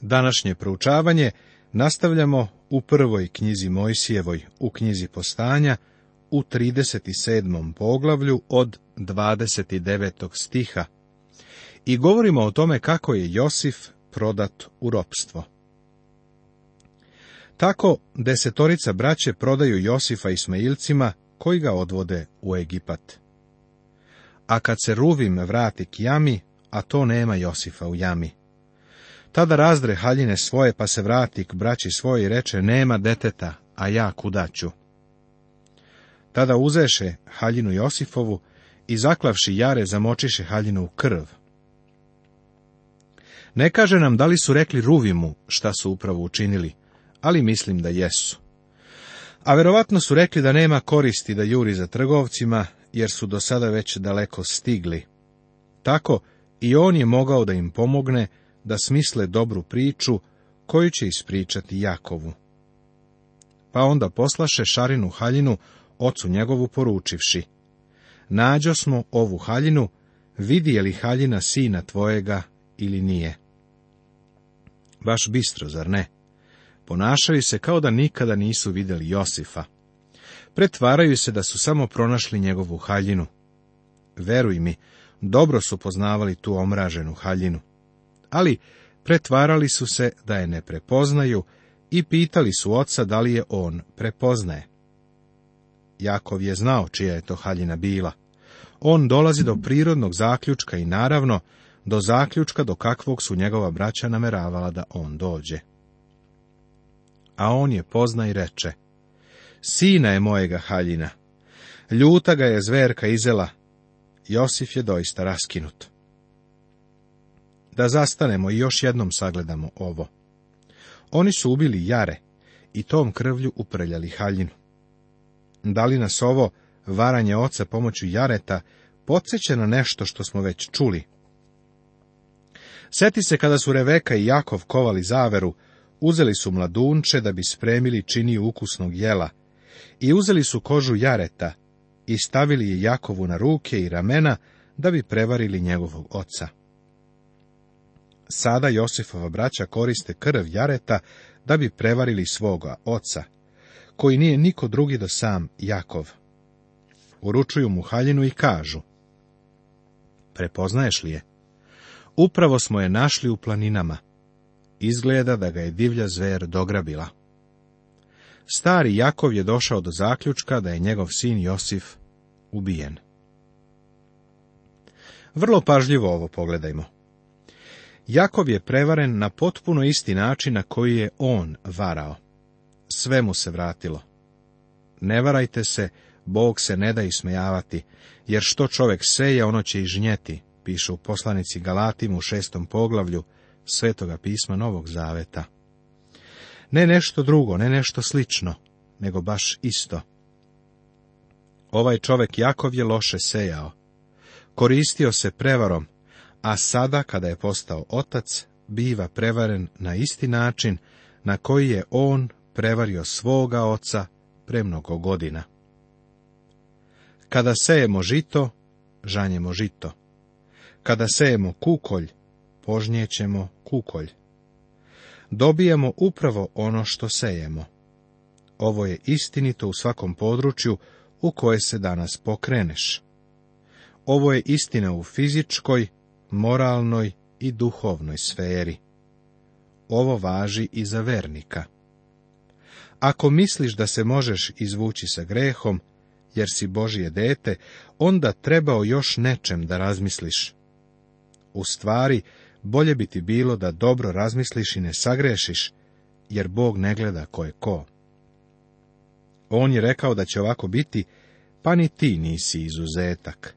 Današnje proučavanje nastavljamo u prvoj knjizi Mojsijevoj, u knjizi postanja, u 37. poglavlju od 29. stiha i govorimo o tome kako je Josif prodat u ropstvo. Tako desetorica braće prodaju Josifa Ismailcima koji ga odvode u Egipat. A kad se Ruvim vrati k jami, a to nema Josifa u jami, tada razdre haljine svoje, pa se vrati k braći svoje i reče, nema deteta, a ja ću. Tada uzeše haljinu Josifovu i zaklavši jare zamočiše haljinu u krv. Ne kaže nam da li su rekli Ruvimu šta su upravo učinili, ali mislim da jesu. A verovatno su rekli da nema koristi da juri za trgovcima, jer su do sada već daleko stigli. Tako i on je mogao da im pomogne, da smisle dobru priču koju će ispričati Jakovu. Pa onda poslaše Šarinu haljinu ocu njegovu poručivši. Nađo smo ovu haljinu, vidi je li haljina sina tvojega ili nije. Baš bistro, zar ne? Ponašaju se kao da nikada nisu vidjeli Josifa. Pretvaraju se da su samo pronašli njegovu haljinu. Veruj mi, dobro su poznavali tu omraženu haljinu ali pretvarali su se da je ne prepoznaju i pitali su oca da li je on prepoznaje. Jakov je znao čija je to haljina bila. On dolazi do prirodnog zaključka i naravno do zaključka do kakvog su njegova braća nameravala da on dođe. A on je pozna i reče, Sina je mojega haljina, ljuta ga je zverka izela, Josif je doista raskinut da zastanemo i još jednom sagledamo ovo. Oni su ubili jare i tom krvlju uprljali haljinu. Da li nas ovo varanje oca pomoću jareta podsjeća na nešto što smo već čuli? Sjeti se kada su Reveka i Jakov kovali zaveru, uzeli su mladunče da bi spremili čini ukusnog jela i uzeli su kožu jareta i stavili je Jakovu na ruke i ramena da bi prevarili njegovog oca. Sada Josifova braća koriste krv Jareta da bi prevarili svoga oca, koji nije niko drugi do sam Jakov. Uručuju mu haljinu i kažu, prepoznaješ li je? Upravo smo je našli u planinama. Izgleda da ga je divlja zver dograbila. Stari Jakov je došao do zaključka da je njegov sin Josif ubijen. Vrlo pažljivo ovo pogledajmo. Jakov je prevaren na potpuno isti način na koji je on varao. Sve mu se vratilo. Ne varajte se, Bog se ne da ismejavati, jer što čovjek seje, ono će i žnjeti, piše u poslanici Galatim u šestom poglavlju Svetoga pisma Novog Zaveta. Ne nešto drugo, ne nešto slično, nego baš isto. Ovaj čovjek Jakov je loše sejao. Koristio se prevarom, a sada kada je postao otac, biva prevaren na isti način na koji je on prevario svoga oca pre mnogo godina. Kada sejemo žito, žanjemo žito. Kada sejemo kukolj, požnjećemo kukolj. Dobijemo upravo ono što sejemo. Ovo je istinito u svakom području u koje se danas pokreneš. Ovo je istina u fizičkoj, moralnoj i duhovnoj sferi. Ovo važi i za vernika. Ako misliš da se možeš izvući sa grehom, jer si Božije dete, onda trebao još nečem da razmisliš. U stvari, bolje bi ti bilo da dobro razmisliš i ne sagrešiš, jer Bog ne gleda ko je ko. On je rekao da će ovako biti, pa ni ti nisi izuzetak.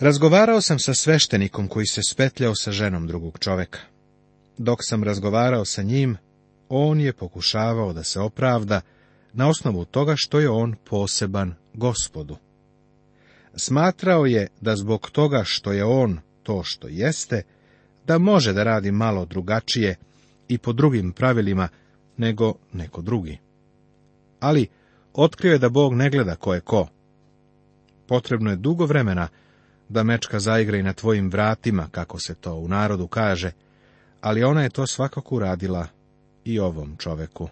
Razgovarao sam sa sveštenikom koji se spetljao sa ženom drugog čoveka. Dok sam razgovarao sa njim, on je pokušavao da se opravda na osnovu toga što je on poseban gospodu. Smatrao je da zbog toga što je on to što jeste, da može da radi malo drugačije i po drugim pravilima nego neko drugi. Ali otkrio je da Bog ne gleda ko je ko. Potrebno je dugo vremena da mečka zaigra i na tvojim vratima, kako se to u narodu kaže, ali ona je to svakako uradila i ovom čoveku.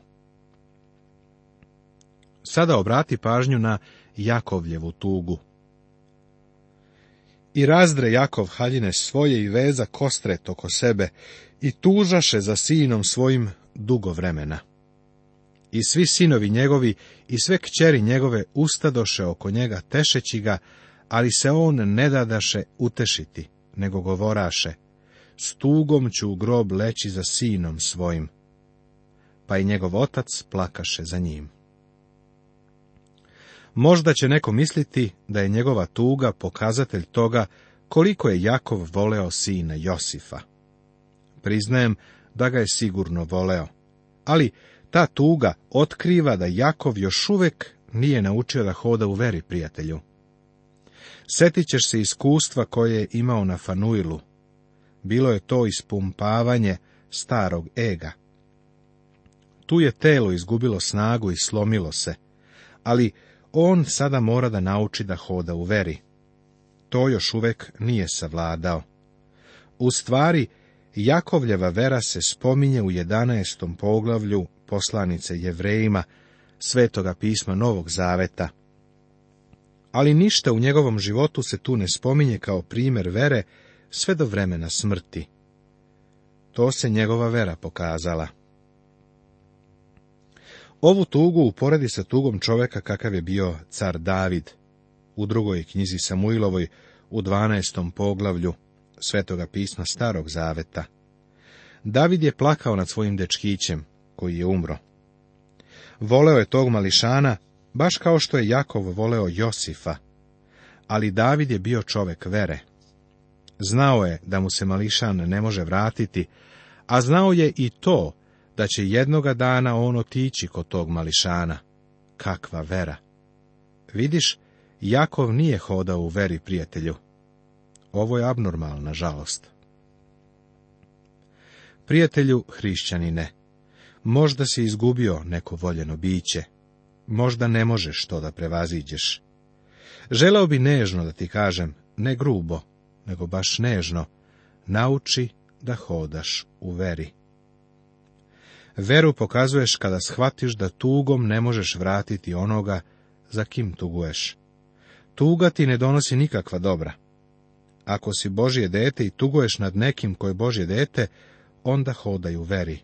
Sada obrati pažnju na Jakovljevu tugu. I razdre Jakov haljine svoje i veza kostret oko sebe i tužaše za sinom svojim dugo vremena. I svi sinovi njegovi i sve kćeri njegove ustadoše oko njega tešeći ga, ali se on ne dadaše utešiti, nego govoraše, s tugom ću u grob leći za sinom svojim. Pa i njegov otac plakaše za njim. Možda će neko misliti da je njegova tuga pokazatelj toga koliko je Jakov voleo sina Josifa. Priznajem da ga je sigurno voleo, ali ta tuga otkriva da Jakov još uvek nije naučio da hoda u veri prijatelju. Setit ćeš se iskustva koje je imao na Fanuilu. Bilo je to ispumpavanje starog ega. Tu je telo izgubilo snagu i slomilo se, ali on sada mora da nauči da hoda u veri. To još uvek nije savladao. U stvari, Jakovljeva vera se spominje u 11. poglavlju poslanice Jevrejima, svetoga pisma Novog Zaveta, ali ništa u njegovom životu se tu ne spominje kao primjer vere sve do vremena smrti. To se njegova vera pokazala. Ovu tugu uporedi sa tugom čoveka kakav je bio car David u drugoj knjizi Samuilovoj u 12. poglavlju Svetoga pisma Starog Zaveta. David je plakao nad svojim dečkićem, koji je umro. Voleo je tog mališana, Baš kao što je Jakov voleo Josifa, ali David je bio čovek vere. Znao je da mu se mališan ne može vratiti, a znao je i to da će jednoga dana on otići kod tog mališana. Kakva vera! Vidiš, Jakov nije hodao u veri prijatelju. Ovo je abnormalna žalost. Prijatelju hrišćanine, možda si izgubio neko voljeno biće, možda ne možeš to da prevaziđeš. Želao bi nežno da ti kažem, ne grubo, nego baš nežno, nauči da hodaš u veri. Veru pokazuješ kada shvatiš da tugom ne možeš vratiti onoga za kim tuguješ. Tuga ti ne donosi nikakva dobra. Ako si Božje dete i tuguješ nad nekim koje je Božje dete, onda hodaj u veri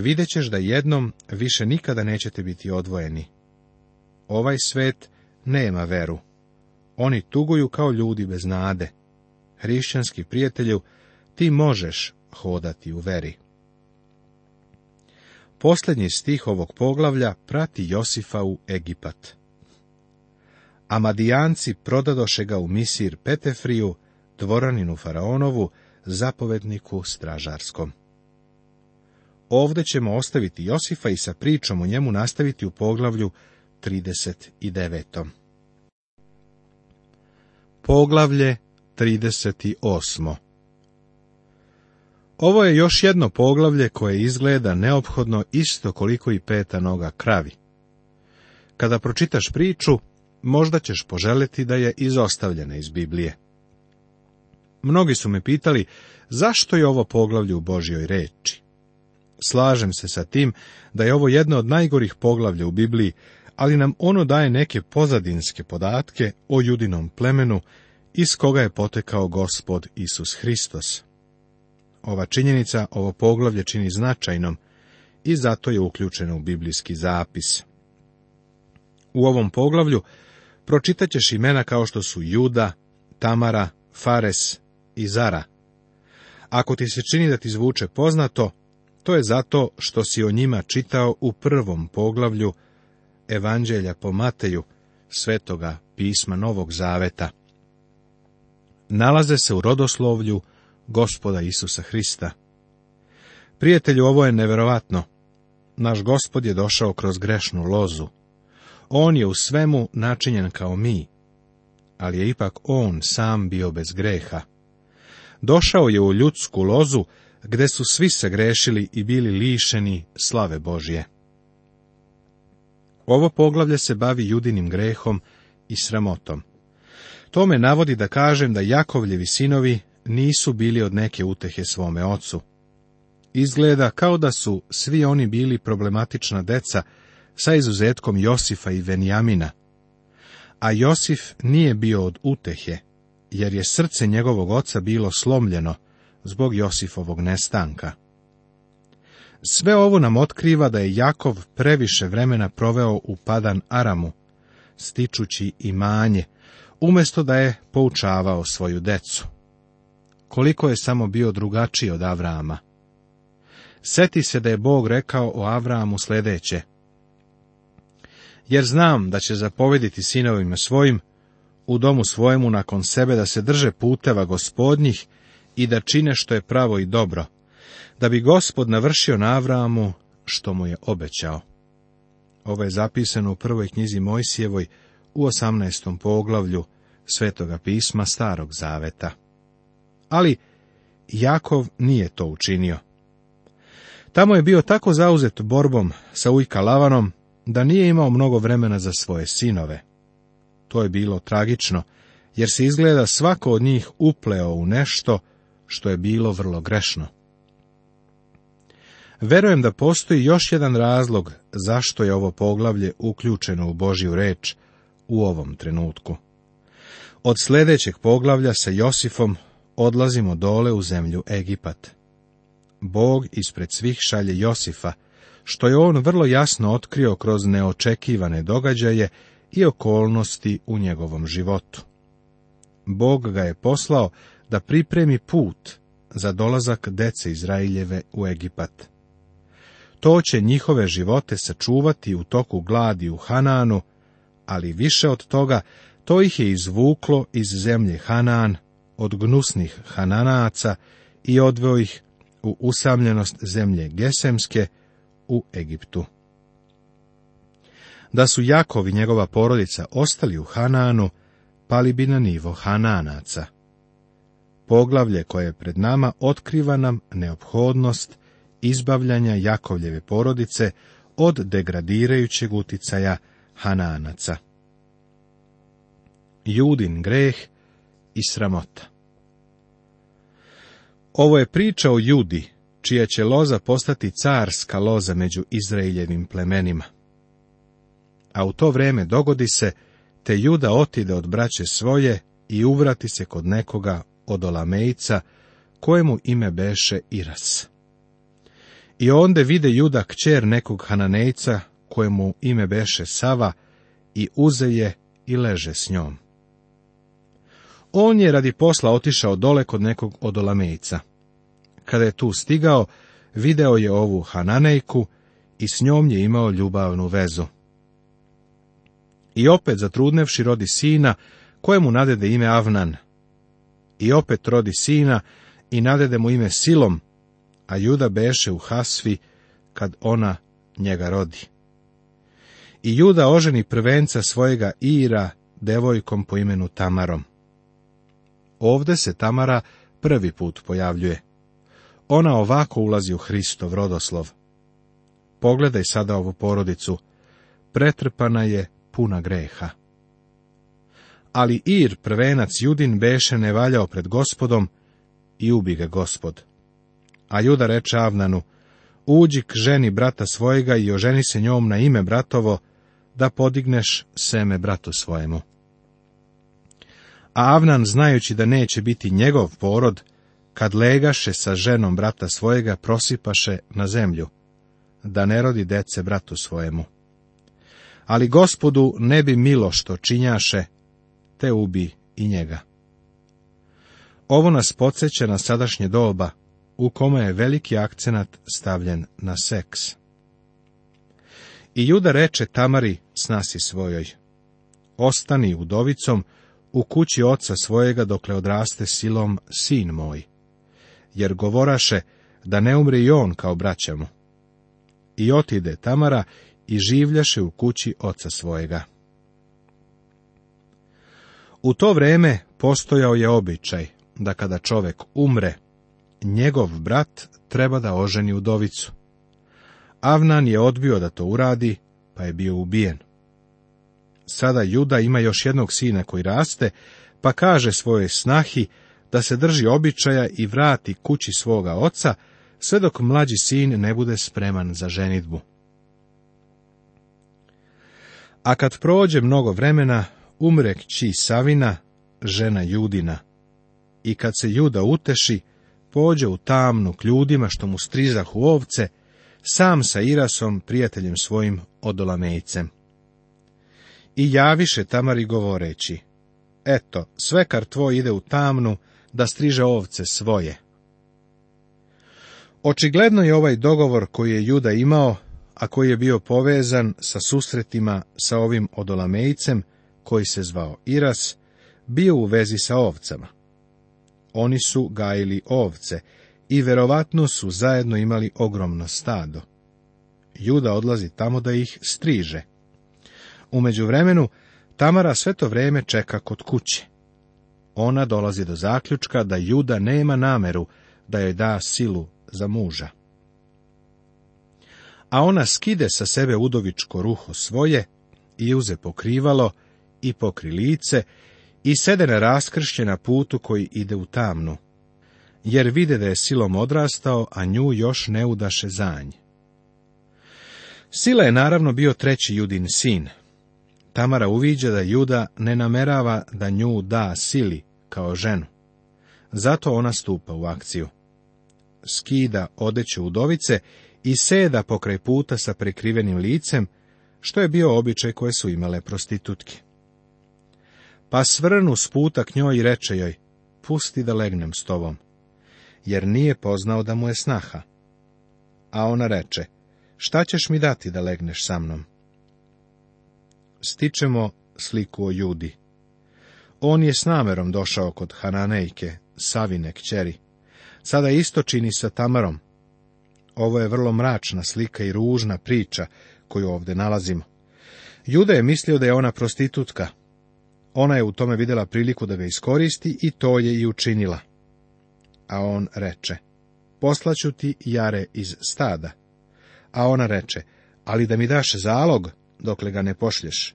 vidjet ćeš da jednom više nikada nećete biti odvojeni. Ovaj svet nema veru. Oni tuguju kao ljudi bez nade. Hrišćanski prijatelju, ti možeš hodati u veri. Posljednji stih ovog poglavlja prati Josifa u Egipat. Amadijanci prodadoše ga u misir Petefriju, dvoraninu Faraonovu, zapovedniku stražarskom. Ovdje ćemo ostaviti Josifa i sa pričom o njemu nastaviti u poglavlju 39. Poglavlje 38. Ovo je još jedno poglavlje koje izgleda neophodno isto koliko i peta noga kravi. Kada pročitaš priču, možda ćeš poželiti da je izostavljena iz Biblije. Mnogi su me pitali zašto je ovo poglavlje u Božjoj reči. Slažem se sa tim da je ovo jedno od najgorih poglavlja u Bibliji, ali nam ono daje neke pozadinske podatke o judinom plemenu iz koga je potekao gospod Isus Hristos. Ova činjenica ovo poglavlje čini značajnom i zato je uključeno u biblijski zapis. U ovom poglavlju pročitat ćeš imena kao što su Juda, Tamara, Fares i Zara. Ako ti se čini da ti zvuče poznato, to je zato što si o njima čitao u prvom poglavlju Evanđelja po Mateju, svetoga pisma Novog Zaveta. Nalaze se u rodoslovlju gospoda Isusa Hrista. Prijatelju, ovo je neverovatno. Naš gospod je došao kroz grešnu lozu. On je u svemu načinjen kao mi, ali je ipak on sam bio bez greha. Došao je u ljudsku lozu gde su svi sagrešili i bili lišeni slave Božje. Ovo poglavlje se bavi judinim grehom i sramotom. To me navodi da kažem da Jakovljevi sinovi nisu bili od neke utehe svome ocu. Izgleda kao da su svi oni bili problematična deca, sa izuzetkom Josifa i Venjamina. A Josif nije bio od utehe, jer je srce njegovog oca bilo slomljeno, zbog Josifovog nestanka. Sve ovo nam otkriva da je Jakov previše vremena proveo u padan Aramu, stičući imanje, umjesto da je poučavao svoju decu. Koliko je samo bio drugačiji od Avrama. Seti se da je Bog rekao o Avramu sljedeće. Jer znam da će zapovediti sinovima svojim, u domu svojemu nakon sebe da se drže puteva gospodnjih i da čine što je pravo i dobro, da bi gospod navršio na Avramu što mu je obećao. Ovo je zapisano u prvoj knjizi Mojsijevoj u 18. poglavlju Svetoga pisma Starog Zaveta. Ali Jakov nije to učinio. Tamo je bio tako zauzet borbom sa ujka Lavanom, da nije imao mnogo vremena za svoje sinove. To je bilo tragično, jer se izgleda svako od njih upleo u nešto što je bilo vrlo grešno. Verujem da postoji još jedan razlog zašto je ovo poglavlje uključeno u Božju reč u ovom trenutku. Od sljedećeg poglavlja sa Josifom odlazimo dole u zemlju Egipat. Bog ispred svih šalje Josifa, što je on vrlo jasno otkrio kroz neočekivane događaje i okolnosti u njegovom životu. Bog ga je poslao da pripremi put za dolazak dece Izraeljeve u Egipat. To će njihove živote sačuvati u toku gladi u Hananu, ali više od toga, to ih je izvuklo iz zemlje Hanan, od gnusnih Hananaca i odveo ih u usamljenost zemlje Gesemske u Egiptu. Da su Jakov i njegova porodica ostali u Hananu, pali bi na nivo Hananaca. Poglavlje koje je pred nama otkriva nam neophodnost izbavljanja Jakovljeve porodice od degradirajućeg uticaja Hananaca. Judin greh i sramota Ovo je priča o Judi, čija će loza postati carska loza među Izraeljevim plemenima. A u to vrijeme dogodi se, te Juda otide od braće svoje i uvrati se kod nekoga od Olamejca, kojemu ime beše Iras. I onda vide Juda kćer nekog Hananejca, kojemu ime beše Sava, i uze je i leže s njom. On je radi posla otišao dole kod nekog od Olamejca. Kada je tu stigao, video je ovu Hananejku i s njom je imao ljubavnu vezu. I opet zatrudnevši rodi sina, kojemu nadede ime Avnan, i opet rodi sina i nadede mu ime silom, a Juda beše u Hasvi kad ona njega rodi. I Juda oženi prvenca svojega Ira devojkom po imenu Tamarom. Ovde se Tamara prvi put pojavljuje. Ona ovako ulazi u Hristov rodoslov. Pogledaj sada ovu porodicu. Pretrpana je puna greha. Ali Ir, prvenac Judin, beše nevaljao pred gospodom i ubi ga gospod. A Juda reče Avnanu, uđi k ženi brata svojega i oženi se njom na ime bratovo, da podigneš seme bratu svojemu. A Avnan, znajući da neće biti njegov porod, kad legaše sa ženom brata svojega, prosipaše na zemlju, da ne rodi dece bratu svojemu. Ali gospodu ne bi milo što činjaše, te ubi i njega. Ovo nas podsjeća na sadašnje doba, u kome je veliki akcenat stavljen na seks. I Juda reče Tamari snasi svojoj, ostani udovicom u kući oca svojega dokle odraste silom sin moj, jer govoraše da ne umri i on kao braćamo. I otide Tamara i življaše u kući oca svojega. U to vrijeme postojao je običaj da kada čovjek umre, njegov brat treba da oženi udovicu. Avnan je odbio da to uradi, pa je bio ubijen. Sada Juda ima još jednog sina koji raste, pa kaže svojoj snahi da se drži običaja i vrati kući svoga oca, sve dok mlađi sin ne bude spreman za ženitbu. A kad prođe mnogo vremena, umre kći Savina, žena Judina. I kad se Juda uteši, pođe u tamnu k ljudima što mu strizah u ovce, sam sa Irasom, prijateljem svojim odolamejcem. I javiše Tamari govoreći, eto, svekar tvoj ide u tamnu da striže ovce svoje. Očigledno je ovaj dogovor koji je Juda imao, a koji je bio povezan sa susretima sa ovim odolamejcem, koji se zvao Iras, bio u vezi sa ovcama. Oni su gajili ovce i verovatno su zajedno imali ogromno stado. Juda odlazi tamo da ih striže. U vremenu, Tamara sve to vrijeme čeka kod kuće. Ona dolazi do zaključka da Juda nema nameru da joj da silu za muža. A ona skide sa sebe udovičko ruho svoje i uze pokrivalo i pokri lice i sede na raskršće na putu koji ide u tamnu, jer vide da je silom odrastao, a nju još ne udaše zanj. Sila je naravno bio treći judin sin. Tamara uviđa da juda ne namerava da nju da sili kao ženu. Zato ona stupa u akciju. Skida odeće udovice i seda pokraj puta sa prekrivenim licem, što je bio običaj koje su imale prostitutke pa svrnu s puta k njoj i reče joj, pusti da legnem s tobom, jer nije poznao da mu je snaha. A ona reče, šta ćeš mi dati da legneš sa mnom? Stičemo sliku o judi. On je s namerom došao kod Hananejke, Savine kćeri. Sada isto čini sa Tamarom. Ovo je vrlo mračna slika i ružna priča koju ovdje nalazimo. Juda je mislio da je ona prostitutka, ona je u tome vidjela priliku da ga iskoristi i to je i učinila. A on reče, poslaću ti jare iz stada. A ona reče, ali da mi daš zalog, dokle ga ne pošlješ.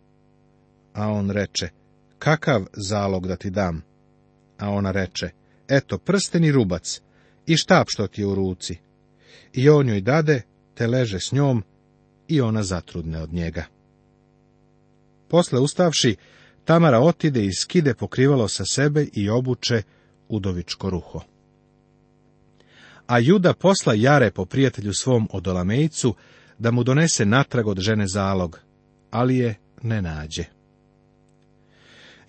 A on reče, kakav zalog da ti dam? A ona reče, eto prsteni rubac i štap što ti je u ruci. I on joj dade, te leže s njom i ona zatrudne od njega. Posle ustavši, Tamara otide i skide pokrivalo sa sebe i obuče udovičko ruho. A Juda posla Jare po prijatelju svom odolamejcu da mu donese natrag od žene zalog, ali je ne nađe.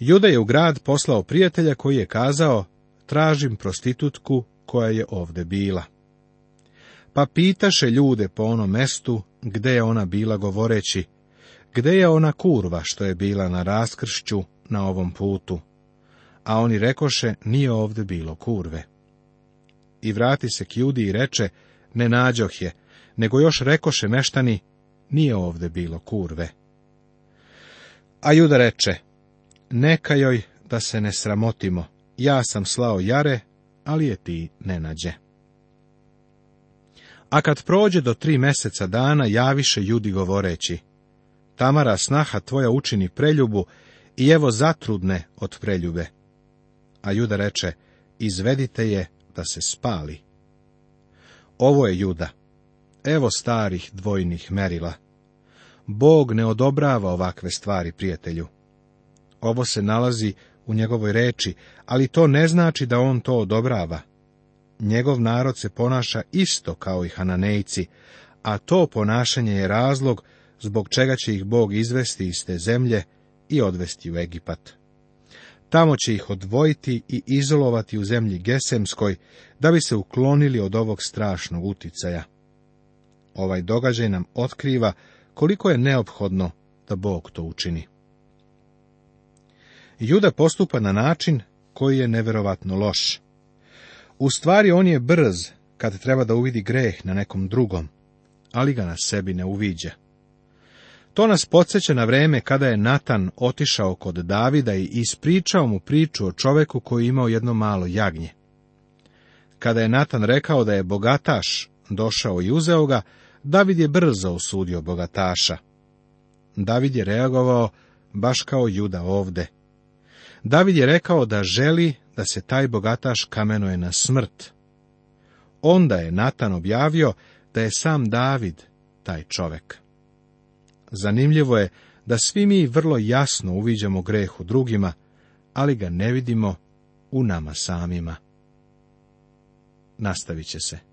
Juda je u grad poslao prijatelja koji je kazao, tražim prostitutku koja je ovde bila. Pa pitaše ljude po onom mestu gde je ona bila govoreći, Gde je ona kurva što je bila na raskršću na ovom putu? A oni rekoše, nije ovdje bilo kurve. I vrati se k i reče, ne nađoh je, nego još rekoše meštani, nije ovdje bilo kurve. A juda reče, neka joj da se ne sramotimo, ja sam slao jare, ali je ti ne nađe. A kad prođe do tri meseca dana, javiše judi govoreći, Tamara snaha tvoja učini preljubu i evo zatrudne od preljube. A Juda reče, izvedite je da se spali. Ovo je Juda. Evo starih dvojnih merila. Bog ne odobrava ovakve stvari, prijatelju. Ovo se nalazi u njegovoj reči, ali to ne znači da on to odobrava. Njegov narod se ponaša isto kao i hananejci, a to ponašanje je razlog zbog čega će ih Bog izvesti iz te zemlje i odvesti u Egipat. Tamo će ih odvojiti i izolovati u zemlji Gesemskoj, da bi se uklonili od ovog strašnog uticaja. Ovaj događaj nam otkriva koliko je neophodno da Bog to učini. Juda postupa na način koji je neverovatno loš. U stvari on je brz kad treba da uvidi greh na nekom drugom, ali ga na sebi ne uviđa. To nas podsjeća na vreme kada je Natan otišao kod Davida i ispričao mu priču o čoveku koji je imao jedno malo jagnje. Kada je Natan rekao da je bogataš došao i uzeo ga, David je brzo osudio bogataša. David je reagovao baš kao juda ovde. David je rekao da želi da se taj bogataš kamenuje na smrt. Onda je Natan objavio da je sam David taj čovek. Zanimljivo je da svi mi vrlo jasno uviđamo greh u drugima, ali ga ne vidimo u nama samima. Nastavit će se.